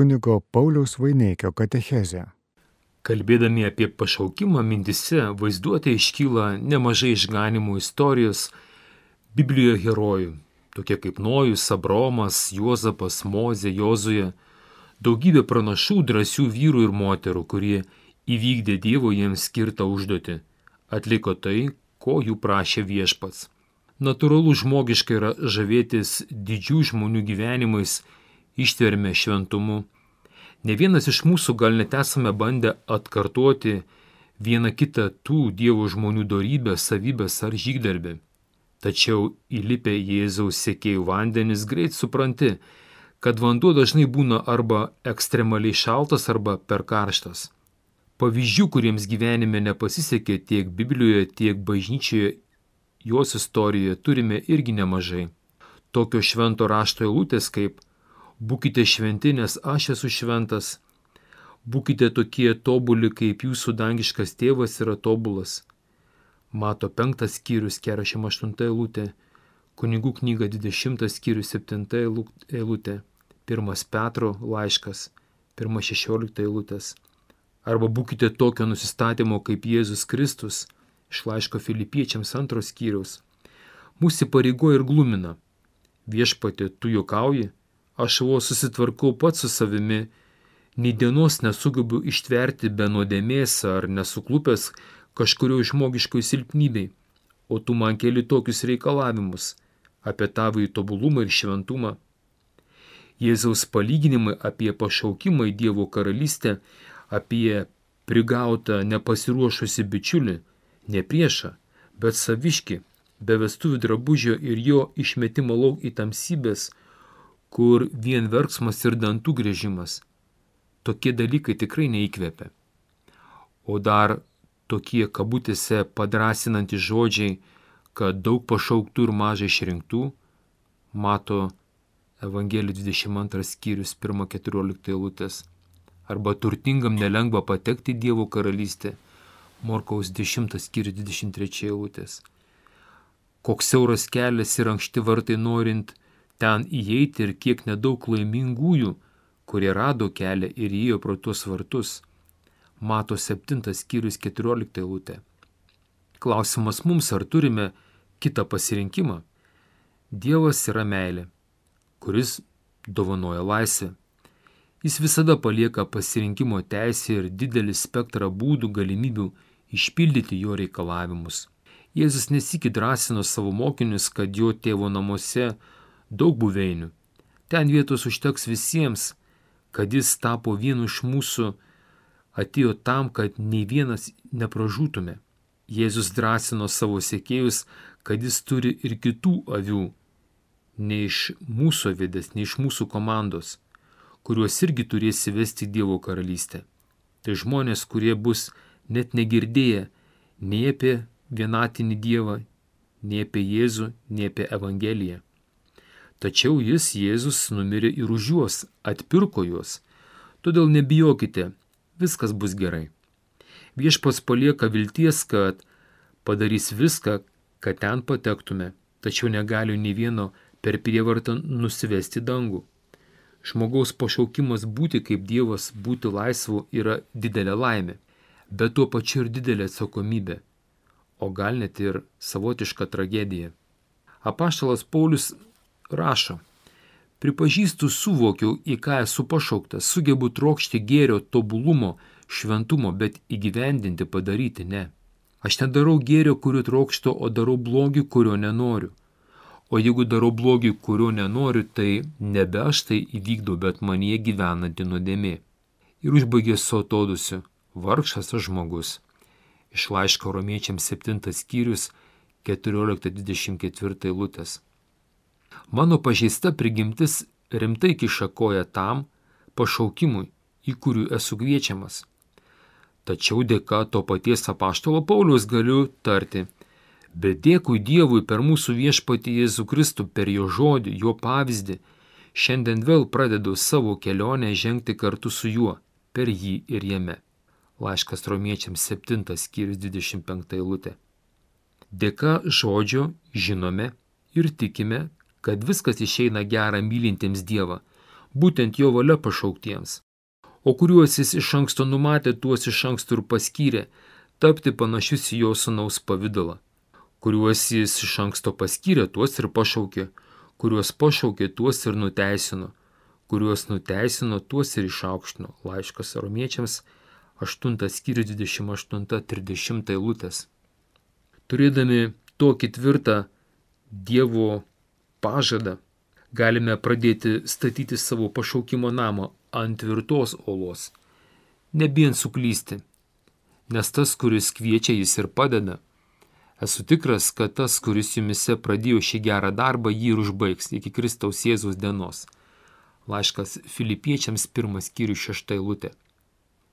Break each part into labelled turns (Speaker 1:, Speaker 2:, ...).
Speaker 1: kunigo Pauliaus Vaineikio katechezę.
Speaker 2: Kalbėdami apie pašaukimą mintise, vaizduotė iškyla nemažai išganimų istorijos Biblijoje herojų, tokie kaip Nojus, Abromas, Juozapas, Mozė, Jozuje, daugybė pranašų drąsių vyrų ir moterų, kurie įvykdė Dievo jiems skirtą užduotį, atliko tai, ko jų prašė viešpats. Natūralu žmogiškai yra žavėtis didžių žmonių gyvenimais, ištverme šventumu. Ne vienas iš mūsų gal net esame bandę atkartoti vieną kitą tų Dievo žmonių darybės, savybės ar žygdarbį. Tačiau įlipę Jėzaus sėkėjų vandenis greit supranti, kad vanduo dažnai būna arba ekstremaliai šaltas, arba per karštas. Pavyzdžių, kuriems gyvenime nepasisekė tiek Biblijoje, tiek bažnyčioje jos istorijoje turime irgi nemažai. Tokio švento rašto eilutės kaip Būkite šventi, nes aš esu šventas. Būkite tokie tobuli, kaip jūsų dangiškas tėvas yra tobulas. Mato penktas skyrius, 48 eilutė, kunigų knyga 20 skyrius 7 eilutė, 1 Petro laiškas, 1 16 eilutės. Arba būkite tokio nusistatymo kaip Jėzus Kristus – iš laiško filipiečiams antros skyriaus. Mūsų pareigo ir glumina. Viešpatė, tu juokauji, aš vos susitvarkau pats su savimi, nei dienos nesugebu ištverti be nuodėmės ar nesuklupęs kažkurio žmogiškoj silpnybei, o tu man keli tokius reikalavimus apie tavo įtobulumą ir šventumą. Jėzaus palyginimai apie pašaukimą į Dievo karalystę, apie prigautą nepasiruošusi bičiulį, ne priešą, bet saviški, be vestuvių drabužio ir jo išmetimo lauk į tamsybės, kur vien verksmas ir dantų grėžimas. Tokie dalykai tikrai neįkvepia. O dar tokie kabutėse padrasinantys žodžiai, kad daug pašauktų ir mažai išrinktų, mato Evangelijų 22 skyrius 1.14 eilutės. Arba turtingam nelengva patekti Dievo karalystę Morkaus 10 skyrius 23 eilutės. Koks siauras kelias ir ankšti vartai norint ten įeiti ir kiek nedaug laimingųjų, kurie rado kelią ir įėjo pro tuos vartus. Mato 7 skyrius 14 eilutė. Klausimas mums, ar turime kitą pasirinkimą. Dievas yra meilė, kuris dovanoja laisvę. Jis visada palieka pasirinkimo teisę ir didelį spektrą būdų galimybių išpildyti jo reikalavimus. Jėzus nesikį drąsino savo mokinius, kad jo tėvo namuose daug buveinių. Ten vietos užteks visiems, kad jis tapo vienu iš mūsų, atėjo tam, kad nei vienas nepražūtume. Jėzus drąsino savo sėkėjus, kad jis turi ir kitų avių, ne iš mūsų avėdės, ne iš mūsų komandos, kuriuos irgi turės įvesti Dievo karalystę. Tai žmonės, kurie bus net negirdėję nei apie vienatinį Dievą, nei apie Jėzų, nei apie Evangeliją. Tačiau jis, Jėzus, numirė ir už juos, atpirko juos. Todėl nebijokite, viskas bus gerai. Viešpas palieka vilties, kad padarys viską, kad ten patektume, tačiau negali nei vieno per prievartą nusivesti dangų. Žmogaus pašaukimas būti kaip Dievas, būti laisvu yra didelė laimė bet tuo pačiu ir didelė atsakomybė, o gal net ir savotiška tragedija. Apaštalas Paulius rašo, pripažįstu, suvokiau, į ką esu pašauktas, sugebu trokšti gėrio, tobulumo, šventumo, bet įgyvendinti padaryti ne. Aš nedarau gėrio, kurio trokštų, o darau blogį, kurio nenoriu. O jeigu darau blogį, kurio nenoriu, tai nebe aš tai įvykdau, bet manie gyvenanti nuodėmė. Ir užbaigė su atodusiu vargšas žmogus. Iš laiško romiečiams 7 skyrius 14-24 eilutės. Mano pažeista prigimtis rimtai kišakoja tam pašaukimui, į kurių esu kviečiamas. Tačiau dėka to paties apaštalo Paulius galiu tarti, bet dėkui Dievui per mūsų viešpatį Jėzų Kristų, per jo žodį, jo pavyzdį, šiandien vėl pradedu savo kelionę žengti kartu su juo, per jį ir jame. Laiškas romiečiams 7 skyrius 25 eilutė. Dėka žodžio žinome ir tikime, kad viskas išeina gera mylintiems Dievą, būtent jo valia pašauktiems, o kuriuos jis iš anksto numatė, tuos iš anksto ir paskyrė tapti panašius į jo sunaus pavydalą, kuriuos jis iš anksto paskyrė, tuos ir pašaukė, kuriuos pašaukė, tuos ir nuteisino, kuriuos nuteisino, tuos ir išaukštino. Laiškas romiečiams 8 skyrius 28-30 eilutės. Turėdami tokį tvirtą Dievo pažadą, galime pradėti statyti savo pašaukimo namą ant tvirtos olos, nebijant suklysti, nes tas, kuris kviečia, jis ir padeda. Esu tikras, kad tas, kuris jumise pradėjo šį gerą darbą, jį ir užbaigs iki Kristaus Jėzus dienos. Laiškas Filipiečiams pirmas skyrius šešta eilutė.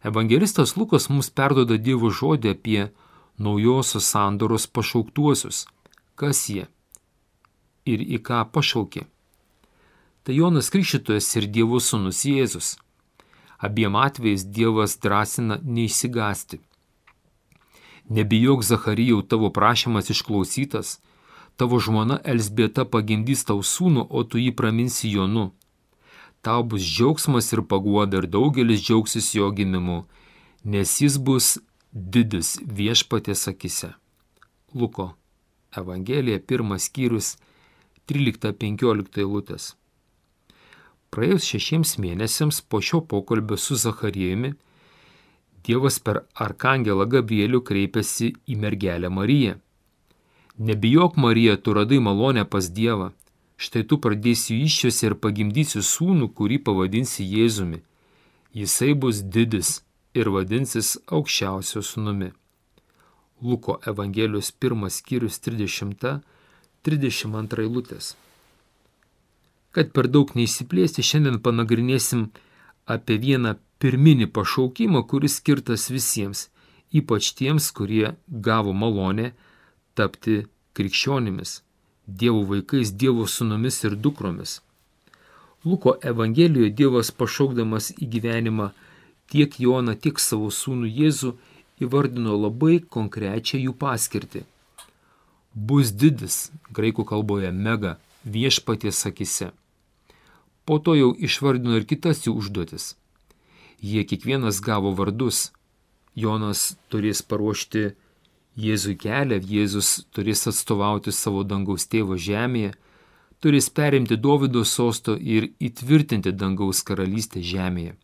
Speaker 2: Evangelistas Lukas mums perdoda Dievo žodį apie naujosios sandoros pašauktuosius. Kas jie? Ir į ką pašaukė? tai Jonas Krikščitojas ir Dievo sūnus Jėzus. Abiem atvejais Dievas drąsina neįsigasti. Nebijok, Zacharijau, tavo prašymas išklausytas, tavo žmona Elsbieta pagimdys tau sūnų, o tu jį praminsi Jonu. Tau bus džiaugsmas ir paguoda ir daugelis džiaugsis jo gimimu, nes jis bus didis viešpatės akise. Luko Evangelija, pirmas skyrius, 13-15 eilutės. Praėjus šešiems mėnesiams po šio pokalbio su Zacharijumi, Dievas per Arkangelą Gabrielių kreipėsi į mergelę Mariją. Nebijok, Marija, tu radai malonę pas Dievą. Štai tu pradėsi iššiusi ir pagimdysi sūnų, kurį pavadinsi Jėzumi. Jisai bus didis ir vadinsis aukščiausio sūnumi. Luko Evangelijos pirmas skyrius 30-32 eilutės. Kad per daug neįsiplėsti, šiandien panagrinėsim apie vieną pirminį pašaukimą, kuris skirtas visiems, ypač tiems, kurie gavo malonę tapti krikščionimis, Dievo vaikais, Dievo sunomis ir dukromis. Luko Evangelijoje Dievas pašaukdamas į gyvenimą tiek Joną, tiek savo sūnų Jėzų įvardino labai konkrečią jų paskirtį. Bus didis, graikų kalboje mega, viešpaties akise. Po to jau išvardino ir kitas jų užduotis. Jie kiekvienas gavo vardus. Jonas turės paruošti Jėzui kelią, Jėzus turės atstovauti savo dangaus tėvo žemėje, turės perimti Dovido sosto ir įtvirtinti dangaus karalystę žemėje.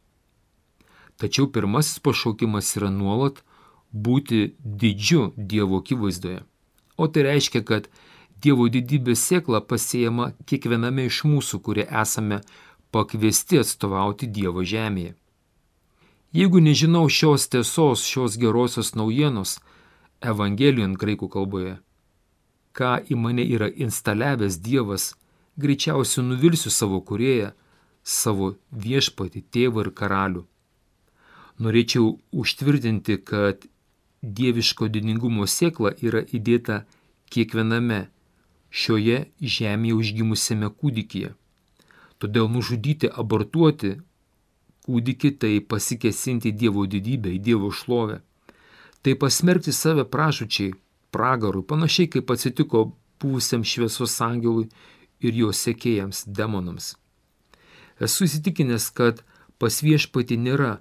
Speaker 2: Tačiau pirmasis pašaukimas yra nuolat būti didžiu Dievo akivaizdoje. O tai reiškia, kad Dievo didybės sėkla pasėjama kiekviename iš mūsų, kurie esame pakviesti atstovauti Dievo žemėje. Jeigu nežinau šios tiesos, šios gerosios naujienos, Evangelijon graikų kalboje, ką į mane yra instaliavęs Dievas, greičiausiai nuvilsiu savo kurėją, savo viešpatį, tėvą ir karalių. Norėčiau užtvirtinti, kad dieviško didingumo sėkla yra įdėta kiekviename šioje žemėje užgimusiame kūdikyje. Todėl nužudyti, abortuoti kūdikį tai pasikesinti Dievo didybę, į Dievo šlovę. Tai pasmerkti save pražučiai, pragarui, panašiai kaip atsitiko buvusiam šviesos angelui ir jo sekėjams, demonams. Esu įsitikinęs, kad pas viešpati nėra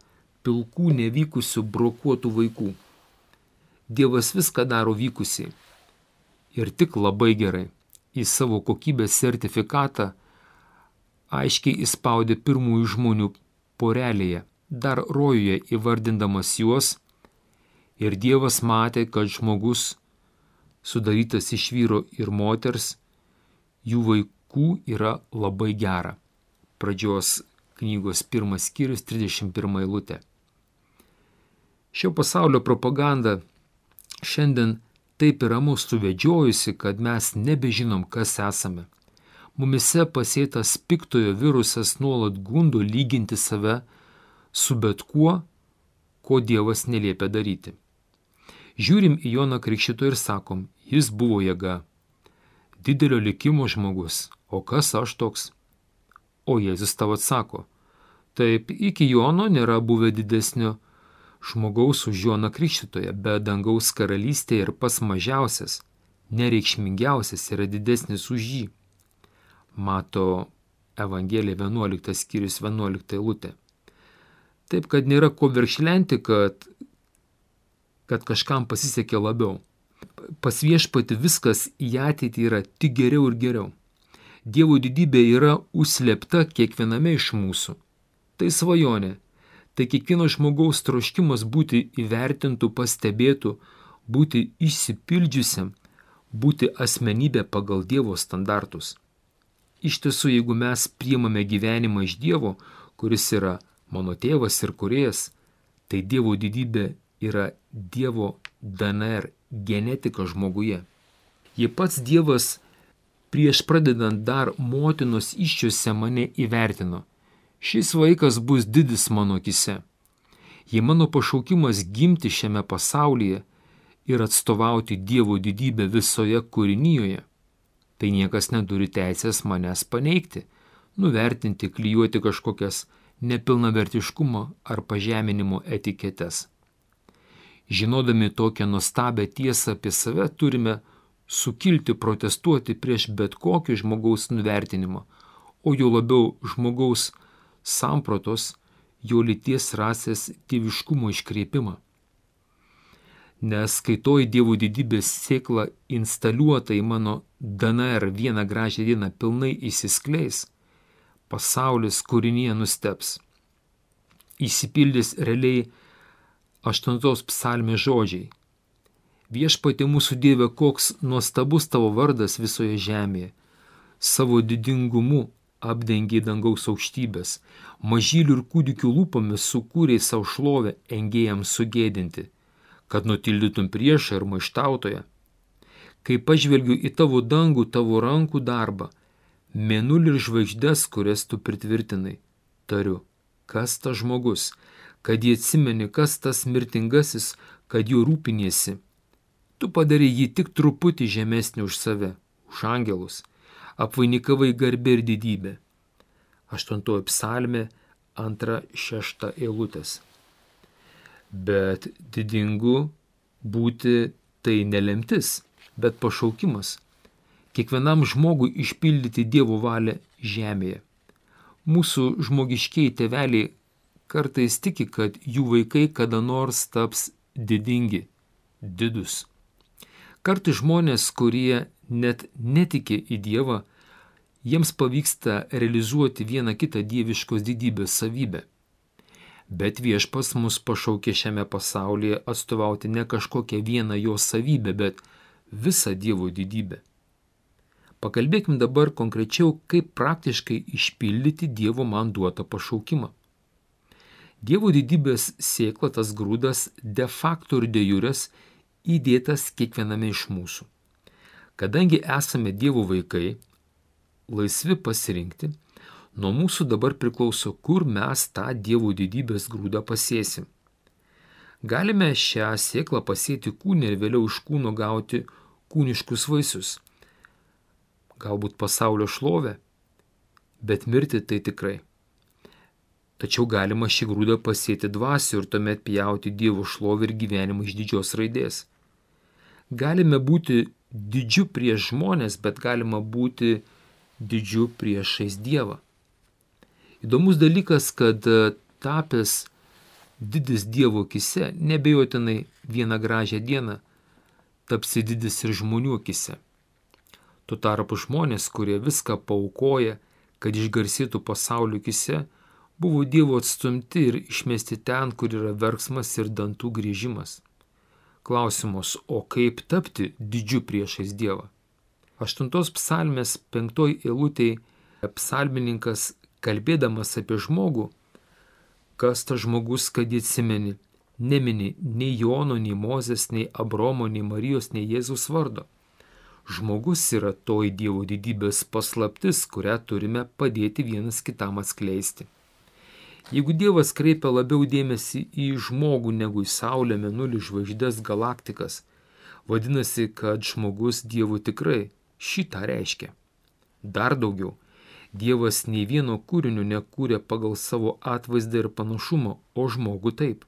Speaker 2: pilkų nevykusių brokuotų vaikų. Dievas viską daro vykusiai. Ir tik labai gerai į savo kokybės sertifikatą aiškiai įspaudė pirmųjų žmonių porelėje, dar rojuje įvardindamas juos, ir Dievas matė, kad žmogus sudarytas iš vyro ir moters, jų vaikų yra labai gera. Pradžios knygos pirmas skyrius 31 eilutė. Šio pasaulio propaganda šiandien taip yra mūsų suvedžiojusi, kad mes nebežinom, kas esame. Mumise pasėtas piktojo virusas nuolat gundo lyginti save su bet kuo, ko Dievas neliepia daryti. Žiūrim į Joną Krikščito ir sakom, jis buvo jėga, didelio likimo žmogus, o kas aš toks? O Jėzus tau atsako, taip iki Jono nėra buvę didesnio žmogaus už Joną Krikščitoje, bet dangaus karalystėje ir pas mažiausias, nereikšmingiausias yra didesnis už jį. Mato Evangelija 11 skyrius 11 eilutė. Taip, kad nėra ko viršlenti, kad, kad kažkam pasisekė labiau. Pas viešpati viskas į ateitį yra tik geriau ir geriau. Dievo didybė yra užslepta kiekviename iš mūsų. Tai svajonė. Tai kiekvieno žmogaus troškimas būti įvertintų, pastebėtų, būti išsipildžiusiam, būti asmenybė pagal Dievo standartus. Iš tiesų, jeigu mes priimame gyvenimą iš Dievo, kuris yra mano tėvas ir kuriejas, tai Dievo didybė yra Dievo DNR genetika žmoguje. Jei pats Dievas prieš pradedant dar motinos iščiose mane įvertino, šis vaikas bus didis mano akise. Jei mano pašaukimas gimti šiame pasaulyje ir atstovauti Dievo didybę visoje kūrinyje, tai niekas neturi teisės manęs paneigti, nuvertinti, klyjuoti kažkokias nepilnavertiškumo ar pažeminimo etiketes. Žinodami tokią nuostabę tiesą apie save turime sukilti, protestuoti prieš bet kokį žmogaus nuvertinimą, o jo labiau žmogaus samprotos, jo lyties rasės tėviškumo iškreipimą nes kai toji Dievo didybės sėkla instaliuota į mano DNR vieną gražią dieną pilnai įsiskleis, pasaulis kūrinyje nusteps. Įsipildys realiai aštuntos psalmės žodžiai. Viešpatė mūsų Dieve, koks nuostabus tavo vardas visoje žemėje. Savo didingumu apdengiai dangaus aukštybės, mažylių ir kūdikių lūpomis sukūrė savo šlovę engėjams sugėdinti kad nutildytum priešą ir maištautoją. Kai pažvelgiu į tavo dangų, tavo rankų darbą, mėnulį ir žvaigždės, kurias tu pritvirtinai, tariu, kas tas žmogus, kad jie atsimeni, kas tas mirtingasis, kad jų rūpiniesi. Tu padarai jį tik truputį žemesnį už save, už angelus, apvainikavai garbė ir didybė. Aštuntoji psalmė, antra, šešta eilutės bet didingu būti tai nelemtis, bet pašaukimas. Kiekvienam žmogui išpildyti Dievo valią žemėje. Mūsų žmogiškiai teveliai kartais tiki, kad jų vaikai kada nors taps didingi, didus. Kartai žmonės, kurie net netiki į Dievą, jiems pavyksta realizuoti vieną kitą dieviškos didybės savybę. Bet viešpas mus pašaukė šiame pasaulyje atstovauti ne kažkokią vieną jo savybę, bet visą Dievo didybę. Pakalbėkim dabar konkrečiau, kaip praktiškai išpildyti Dievo man duotą pašaukimą. Dievo didybės sėkla tas grūdas de facto ir de jures įdėtas kiekviename iš mūsų. Kadangi esame Dievo vaikai, laisvi pasirinkti, Nuo mūsų dabar priklauso, kur mes tą Dievo didybės grūdą pasėsim. Galime šią sėklą pasėti kūnį ir vėliau iš kūno gauti kūniškus vaisius. Galbūt pasaulio šlovę, bet mirti tai tikrai. Tačiau galima šį grūdą pasėti dvasiu ir tuomet pjauti Dievo šlovę ir gyvenimą iš didžios raidės. Galime būti didžiu prieš žmonės, bet galima būti didžiu priešais Dievą. Įdomus dalykas, kad e, tapęs didis Dievo akise, nebejotinai vieną gražią dieną tapsi didis ir žmonių akise. Tuo tarpu žmonės, kurie viską paukoja, kad išgarsytų pasaulio akise, buvo Dievo atstumti ir išmesti ten, kur yra verksmas ir dantų grįžimas. Klausimus, o kaip tapti didžiu priešais Dievą? Aštuntos psalmės penktoj eilutėj psalmininkas kalbėdamas apie žmogų, kas tas žmogus, kad jį atsimeni, nemini nei Jono, nei Mozės, nei Abromo, nei Marijos, nei Jėzus vardo. Žmogus yra toji Dievo didybės paslaptis, kurią turime padėti vienas kitam atskleisti. Jeigu Dievas kreipia labiau dėmesį į žmogų negu į Saulę, Menulį, žvaigždės, galaktikas, vadinasi, kad žmogus Dievu tikrai šitą reiškia. Dar daugiau, Dievas nei vieno kūrinio nekūrė pagal savo atvaizdą ir panašumą, o žmogų taip.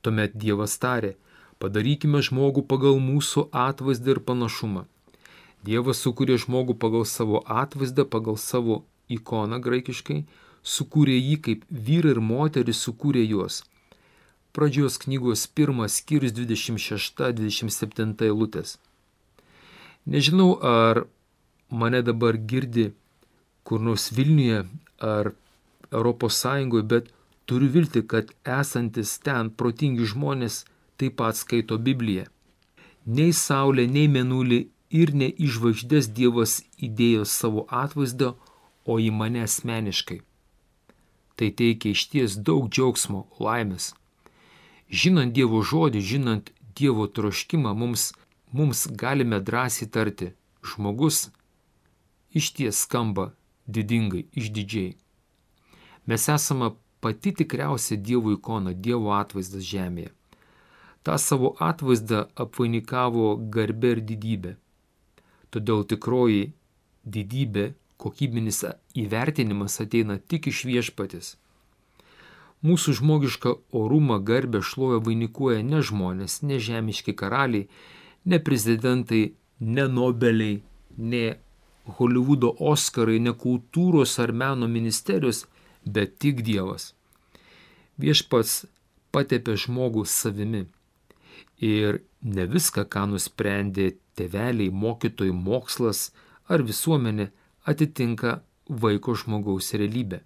Speaker 2: Tuomet Dievas tarė, padarykime žmogų pagal mūsų atvaizdą ir panašumą. Dievas sukūrė žmogų pagal savo atvaizdą, pagal savo ikoną graikiškai, sukūrė jį kaip vyrai ir moteris sukūrė juos. Pradžios knygos pirmas skyrius 26-27 eilutės. Nežinau, ar mane dabar girdi kur nors Vilniuje ar Europos Sąjungoje, bet turiu vilti, kad esantis ten protingi žmonės taip pat skaito Bibliją. Nei Saulė, nei Menulį ir ne į žvaigždės Dievas įdėjo savo atvaizdą, o į mane asmeniškai. Tai teikia iš ties daug džiaugsmo, laimės. Žinant Dievo žodį, žinant Dievo troškimą, mums, mums galime drąsiai tarti, žmogus iš ties skamba didingai, išdidžiai. Mes esame pati tikriausia Dievo ikona, Dievo atvaizdas žemėje. Ta savo atvaizdą apvainikavo garbė ir didybė. Todėl tikroji didybė, kokybinis įvertinimas ateina tik iš viešpatis. Mūsų žmogišką orumą garbę šlovę vainikuoja ne žmonės, ne žemiški karaliai, ne prezidentai, ne Nobeliai, ne Hollywoodo Oskarai, ne kultūros ar meno ministerijos, bet tik Dievas. Viešpats patepė žmogų savimi. Ir ne viską, ką nusprendė teveliai, mokytojai, mokslas ar visuomenė, atitinka vaiko žmogaus realybę,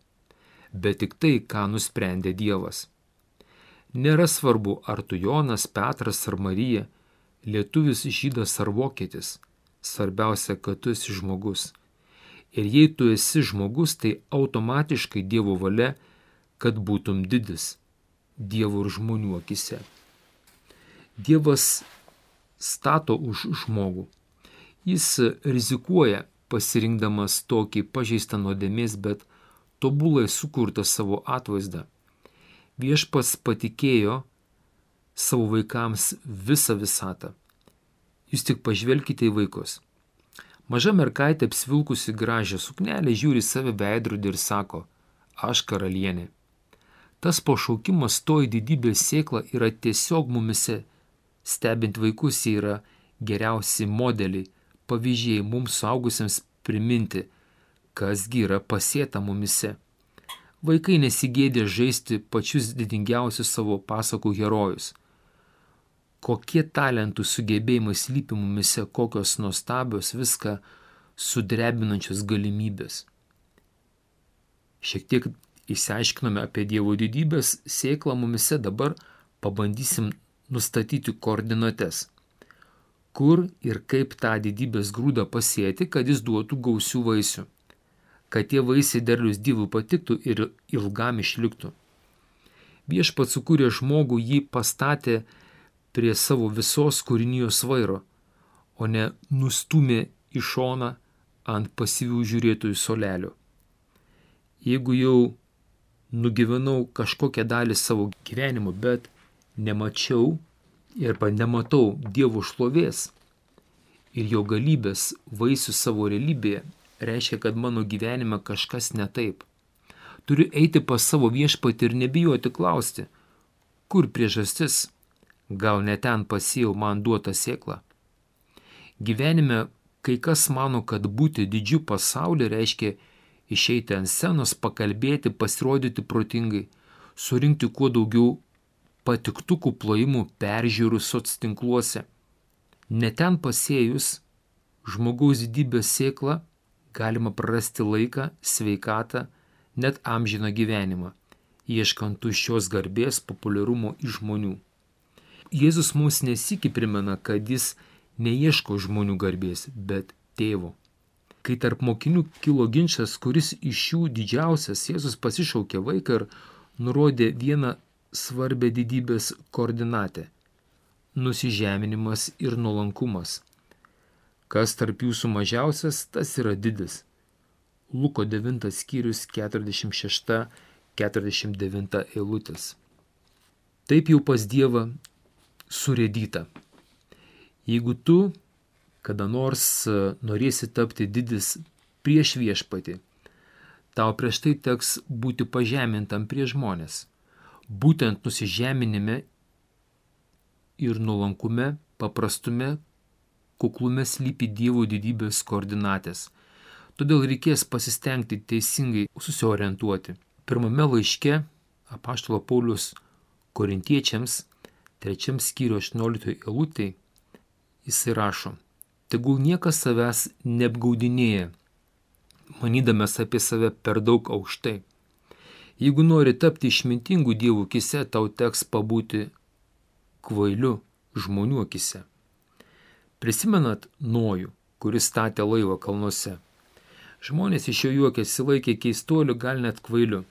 Speaker 2: bet tik tai, ką nusprendė Dievas. Nėra svarbu, ar tu Jonas, Petras ar Marija, lietuvis, žydas ar vokietis, svarbiausia, kad tu esi žmogus. Ir jei tu esi žmogus, tai automatiškai Dievo valia, kad būtum didis Dievo ir žmonių akise. Dievas stato už žmogų. Jis rizikuoja pasirinkdamas tokį pažeistą nuodėmės, bet tobulai sukurtą savo atvaizdą. Viešpas patikėjo savo vaikams visą visatą. Jūs tik pažvelkite į vaikus. Maža mergaitė apsvilkusi gražią suknelę žiūri save veidrodį ir sako, aš karalienė. Tas pašaukimas toji didybės sėkla yra tiesiog mumise stebint vaikus jie yra geriausi modeliai, pavyzdžiai mums suaugusiems priminti, kasgi yra pasėta mumise. Vaikai nesigėdė žaisti pačius didingiausius savo pasakų herojus. Kokie talentų sugebėjimai slypi mumise, kokios nuostabios viską sudrebinančios galimybės. Šiek tiek įsiaiškinome apie Dievo didybės sėklą mumise, dabar pabandysim nustatyti koordinates, kur ir kaip tą didybės grūdą pasėti, kad jis duotų gausių vaisių, kad tie vaisiai derlius dievų patiktų ir ilgam išliktų. Viešpat sukūrė žmogų, jį pastatė prie savo visos kūrinijos vairo, o ne nustumė į šoną ant pasyvių žiūrėtojų solelio. Jeigu jau nugyvenau kažkokią dalį savo gyvenimo, bet nemačiau ir nematau Dievo šlovės ir jo galybės vaisių savo realybėje, reiškia, kad mano gyvenime kažkas ne taip. Turiu eiti pas savo viešpatį ir nebijoti klausti, kur priežastis, gal ne ten pasijau man duotą sėklą. Gyvenime kai kas mano, kad būti didžiu pasauliu reiškia išeiti ant scenos, pakalbėti, pasirodyti protingai, surinkti kuo daugiau patiktukų plojimų peržiūrų soc tinkluose. Neten pasėjus žmogaus didybės sėklą galima prarasti laiką, sveikatą, net amžiną gyvenimą, ieškant tuščios garbės, populiarumo iš žmonių. Jėzus mums nesikį primena, kad jis neieško žmonių garbės, bet tėvo. Kai tarp mokinių kilo ginčas, kuris iš jų didžiausias, Jėzus pasišaukė vaiką ir nurodė vieną svarbę didybės koordinatę - nusižeminimas ir nuolankumas. Kas tarp jūsų mažiausias, tas yra didis. Luko 9 skyrius 46-49 eilutės. Taip jau pas Dievą surėdyta. Jeigu tu kada nors norėsi tapti didis prieš viešpatį, tau prieš tai teks būti pažemintam prie žmonės būtent nusižeminime ir nuolankume, paprastume, kuklume slypi Dievo didybės koordinatės. Todėl reikės pasistengti teisingai susiorientuoti. Pirmame laiške apaštalo Paulius korintiečiams, trečiam skyriu 18 eilutėje, jisai rašo, tegul niekas savęs neapgaudinėja, manydamas apie save per daug aukštai. Jeigu nori tapti išmintingų dievų kise, tau teks pabūti kvailiu žmonių akise. Prisimenat Nojų, kuris statė laivą kalnuose. Žmonės iš jo juokėsi laikė keistuoliu, gal net kvailiu.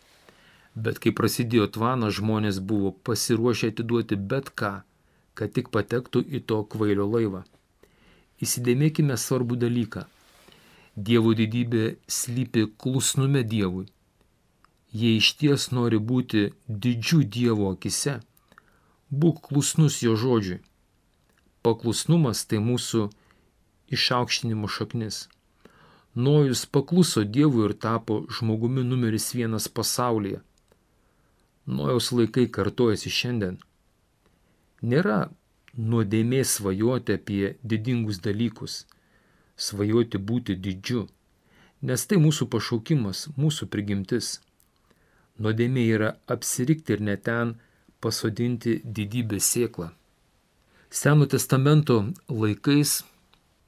Speaker 2: Bet kai prasidėjo tvanas, žmonės buvo pasiruošę atiduoti bet ką, kad tik patektų į to kvailio laivą. Įsidėmėkime svarbų dalyką. Dievo didybė slypi klusnume Dievui. Jei iš ties nori būti didžių Dievo akise, būk klusnus jo žodžiui. Paklusnumas tai mūsų išaukštinimo šaknis. Nojus pakluso Dievui ir tapo žmogumi numeris vienas pasaulyje. Nojaus laikai kartojasi šiandien. Nėra nuodėmė svajoti apie didingus dalykus, svajoti būti didžiu, nes tai mūsų pašaukimas, mūsų prigimtis. Nuodėmė yra apsirikti ir neten pasodinti didybės sėklą. Seno testamento laikais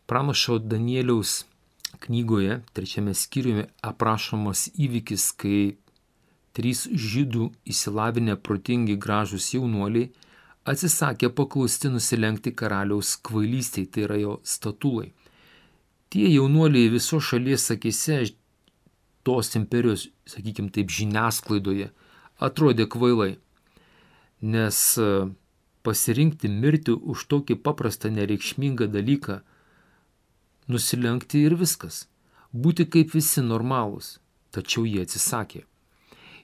Speaker 2: pranašo Danieliaus knygoje, trečiame skyriuje, aprašomas įvykis, kai trys žydų įsilavinę protingi gražus jaunuoliai atsisakė paklusti nusilenkti karaliaus kvailystiai, tai yra jo statulai. Tie jaunuoliai viso šalies akise, tos imperijos, sakykime taip, žiniasklaidoje atrodė kvailai, nes pasirinkti mirti už tokį paprastą nereikšmingą dalyką, nusilenkti ir viskas, būti kaip visi normalūs, tačiau jie atsisakė.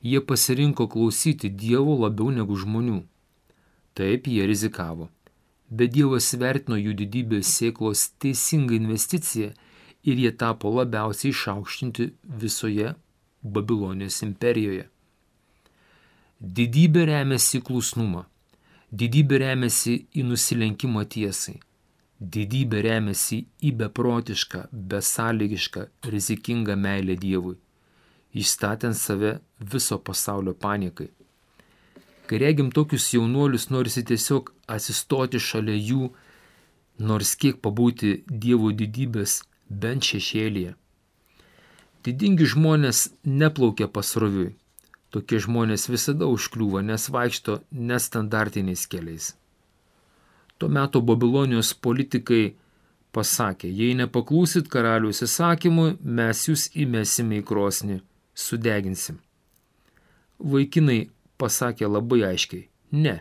Speaker 2: Jie pasirinko klausyti Dievo labiau negu žmonių. Taip jie rizikavo. Bet Dievas vertino jų didybės sėklos teisingą investiciją ir jie tapo labiausiai išaukštinti visoje Babilonijos imperijoje. Didybė remiasi į klusnumą. Didybė remiasi į nusilenkimą tiesai. Didybė remiasi į beprotišką, besąlygišką, rizikingą meilę Dievui, išstatant save viso pasaulio paniekai. Kai regim tokius jaunuolius, norisi tiesiog atsistoti šalia jų, nors kiek pabūti Dievo didybės bent šešėlyje. Didingi žmonės neplaukia pasroviui, Tokie žmonės visada užkliūva, nes vaikšto nestandartiniais keliais. Tuo metu Babilonijos politikai pasakė, jei nepaklūsit karalius įsakymui, mes jūs įmesime į krosnį, sudeginsim. Vaikinai pasakė labai aiškiai, ne,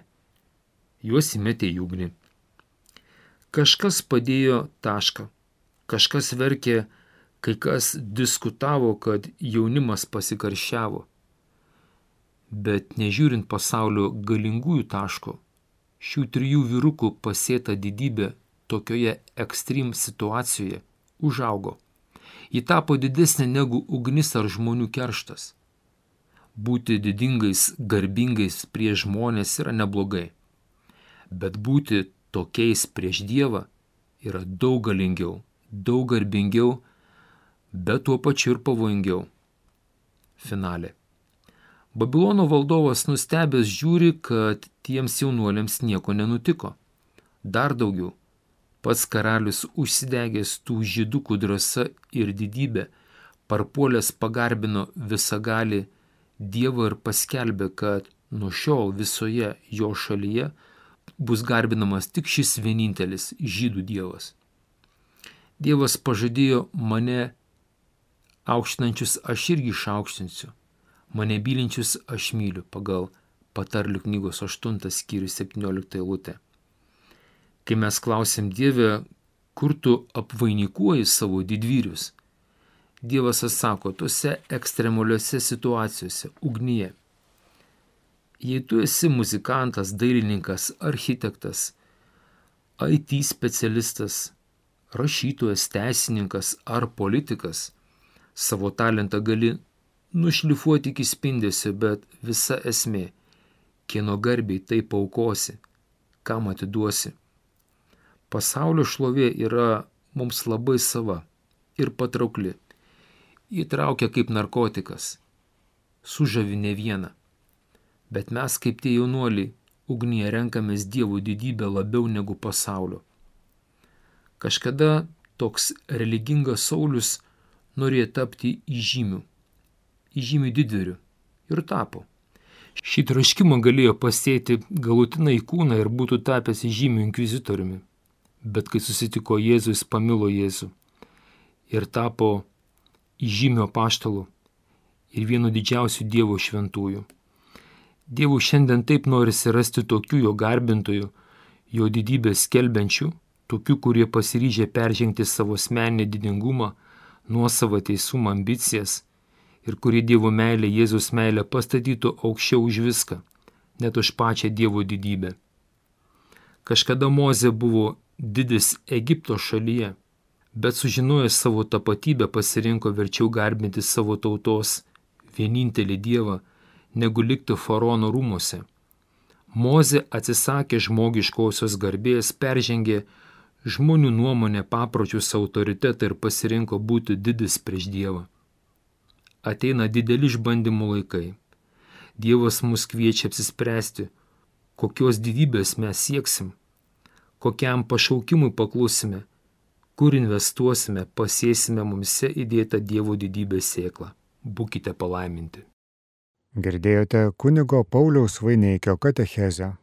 Speaker 2: juos įmetė į ugnį. Kažkas padėjo tašką, kažkas verkė, kai kas diskutavo, kad jaunimas pasikaršiavo. Bet nežiūrint pasaulio galingųjų taško, šių trijų vyrukų pasėta didybė tokioje ekstrem situacijoje užaugo. Ji tapo didesnė negu ugnis ar žmonių kerštas. Būti didingais, garbingais prieš žmonės yra neblogai. Bet būti tokiais prieš Dievą yra daug galingiau, daug garbingiau, bet tuo pačiu ir pavojingiau. Finalė. Babilono valdovas nustebęs žiūri, kad tiems jaunuoliams nieko nenutiko. Dar daugiau. Pats karalius užsidegęs tų žydukų drąsa ir didybė, parpuolęs pagarbino visagali Dievą ir paskelbė, kad nuo šiol visoje jo šalyje bus garbinamas tik šis vienintelis žydų Dievas. Dievas pažadėjo mane aukštinančius, aš irgi išaukštinsiu Mane bylinčius aš myliu pagal patarlių knygos 8 skyrius 17 eilutė. Kai mes klausim Dievę, kur tu apvainikuoji savo didvyrius, Dievas atsako tose ekstremaliuose situacijose - ugnyje. Jei tu esi muzikantas, dailininkas, architektas, IT specialistas, rašytojas, teisininkas ar politikas, savo talentą gali nušlifuoti iki spindesio, bet visa esmė, kieno garbiai tai paukosi, kam atiduosi. Pasaulio šlovė yra mums labai sava ir patraukli. įtraukia kaip narkotikas, sužavi ne vieną. Bet mes kaip tie jaunuoliai ugnyje renkamės Dievo didybę labiau negu pasaulio. Kažkada toks religingas Saulis norėjo tapti įžymiu, įžymiu didveriu ir tapo. Šį traškimą galėjo pasėti galutinai kūną ir būtų tapęs įžymiu inkvizitoriumi. Bet kai susitiko Jėzų, jis pamilo Jėzų ir tapo įžymio paštalu ir vienu didžiausių Dievo šventųjų. Dievų šiandien taip norisi rasti tokių jo garbintojų, jo didybės skelbiančių, tokių, kurie pasiryžę peržengti savo asmeninį didingumą, nuosavą teisumą, ambicijas ir kurie Dievo meilę, Jėzus meilę pastatytų aukščiau už viską, net už pačią Dievo didybę. Kažkada Moze buvo didis Egipto šalyje, bet sužinojęs savo tapatybę pasirinko verčiau garbinti savo tautos vienintelį Dievą, negu likti faraono rūmose. Moze atsisakė žmogiškosios garbės, peržengė žmonių nuomonę, papročius, autoritetą ir pasirinko būti didis prieš Dievą. Ateina dideli išbandymų laikai. Dievas mus kviečia apsispręsti, kokios didybės mes sieksim, kokiam pašaukimui paklusime, kur investuosime, pasėsime mumse įdėtą Dievo didybės sėklą. Būkite palaiminti.
Speaker 1: Girdėjote kunigo Pauliaus Vaineikio katechezę.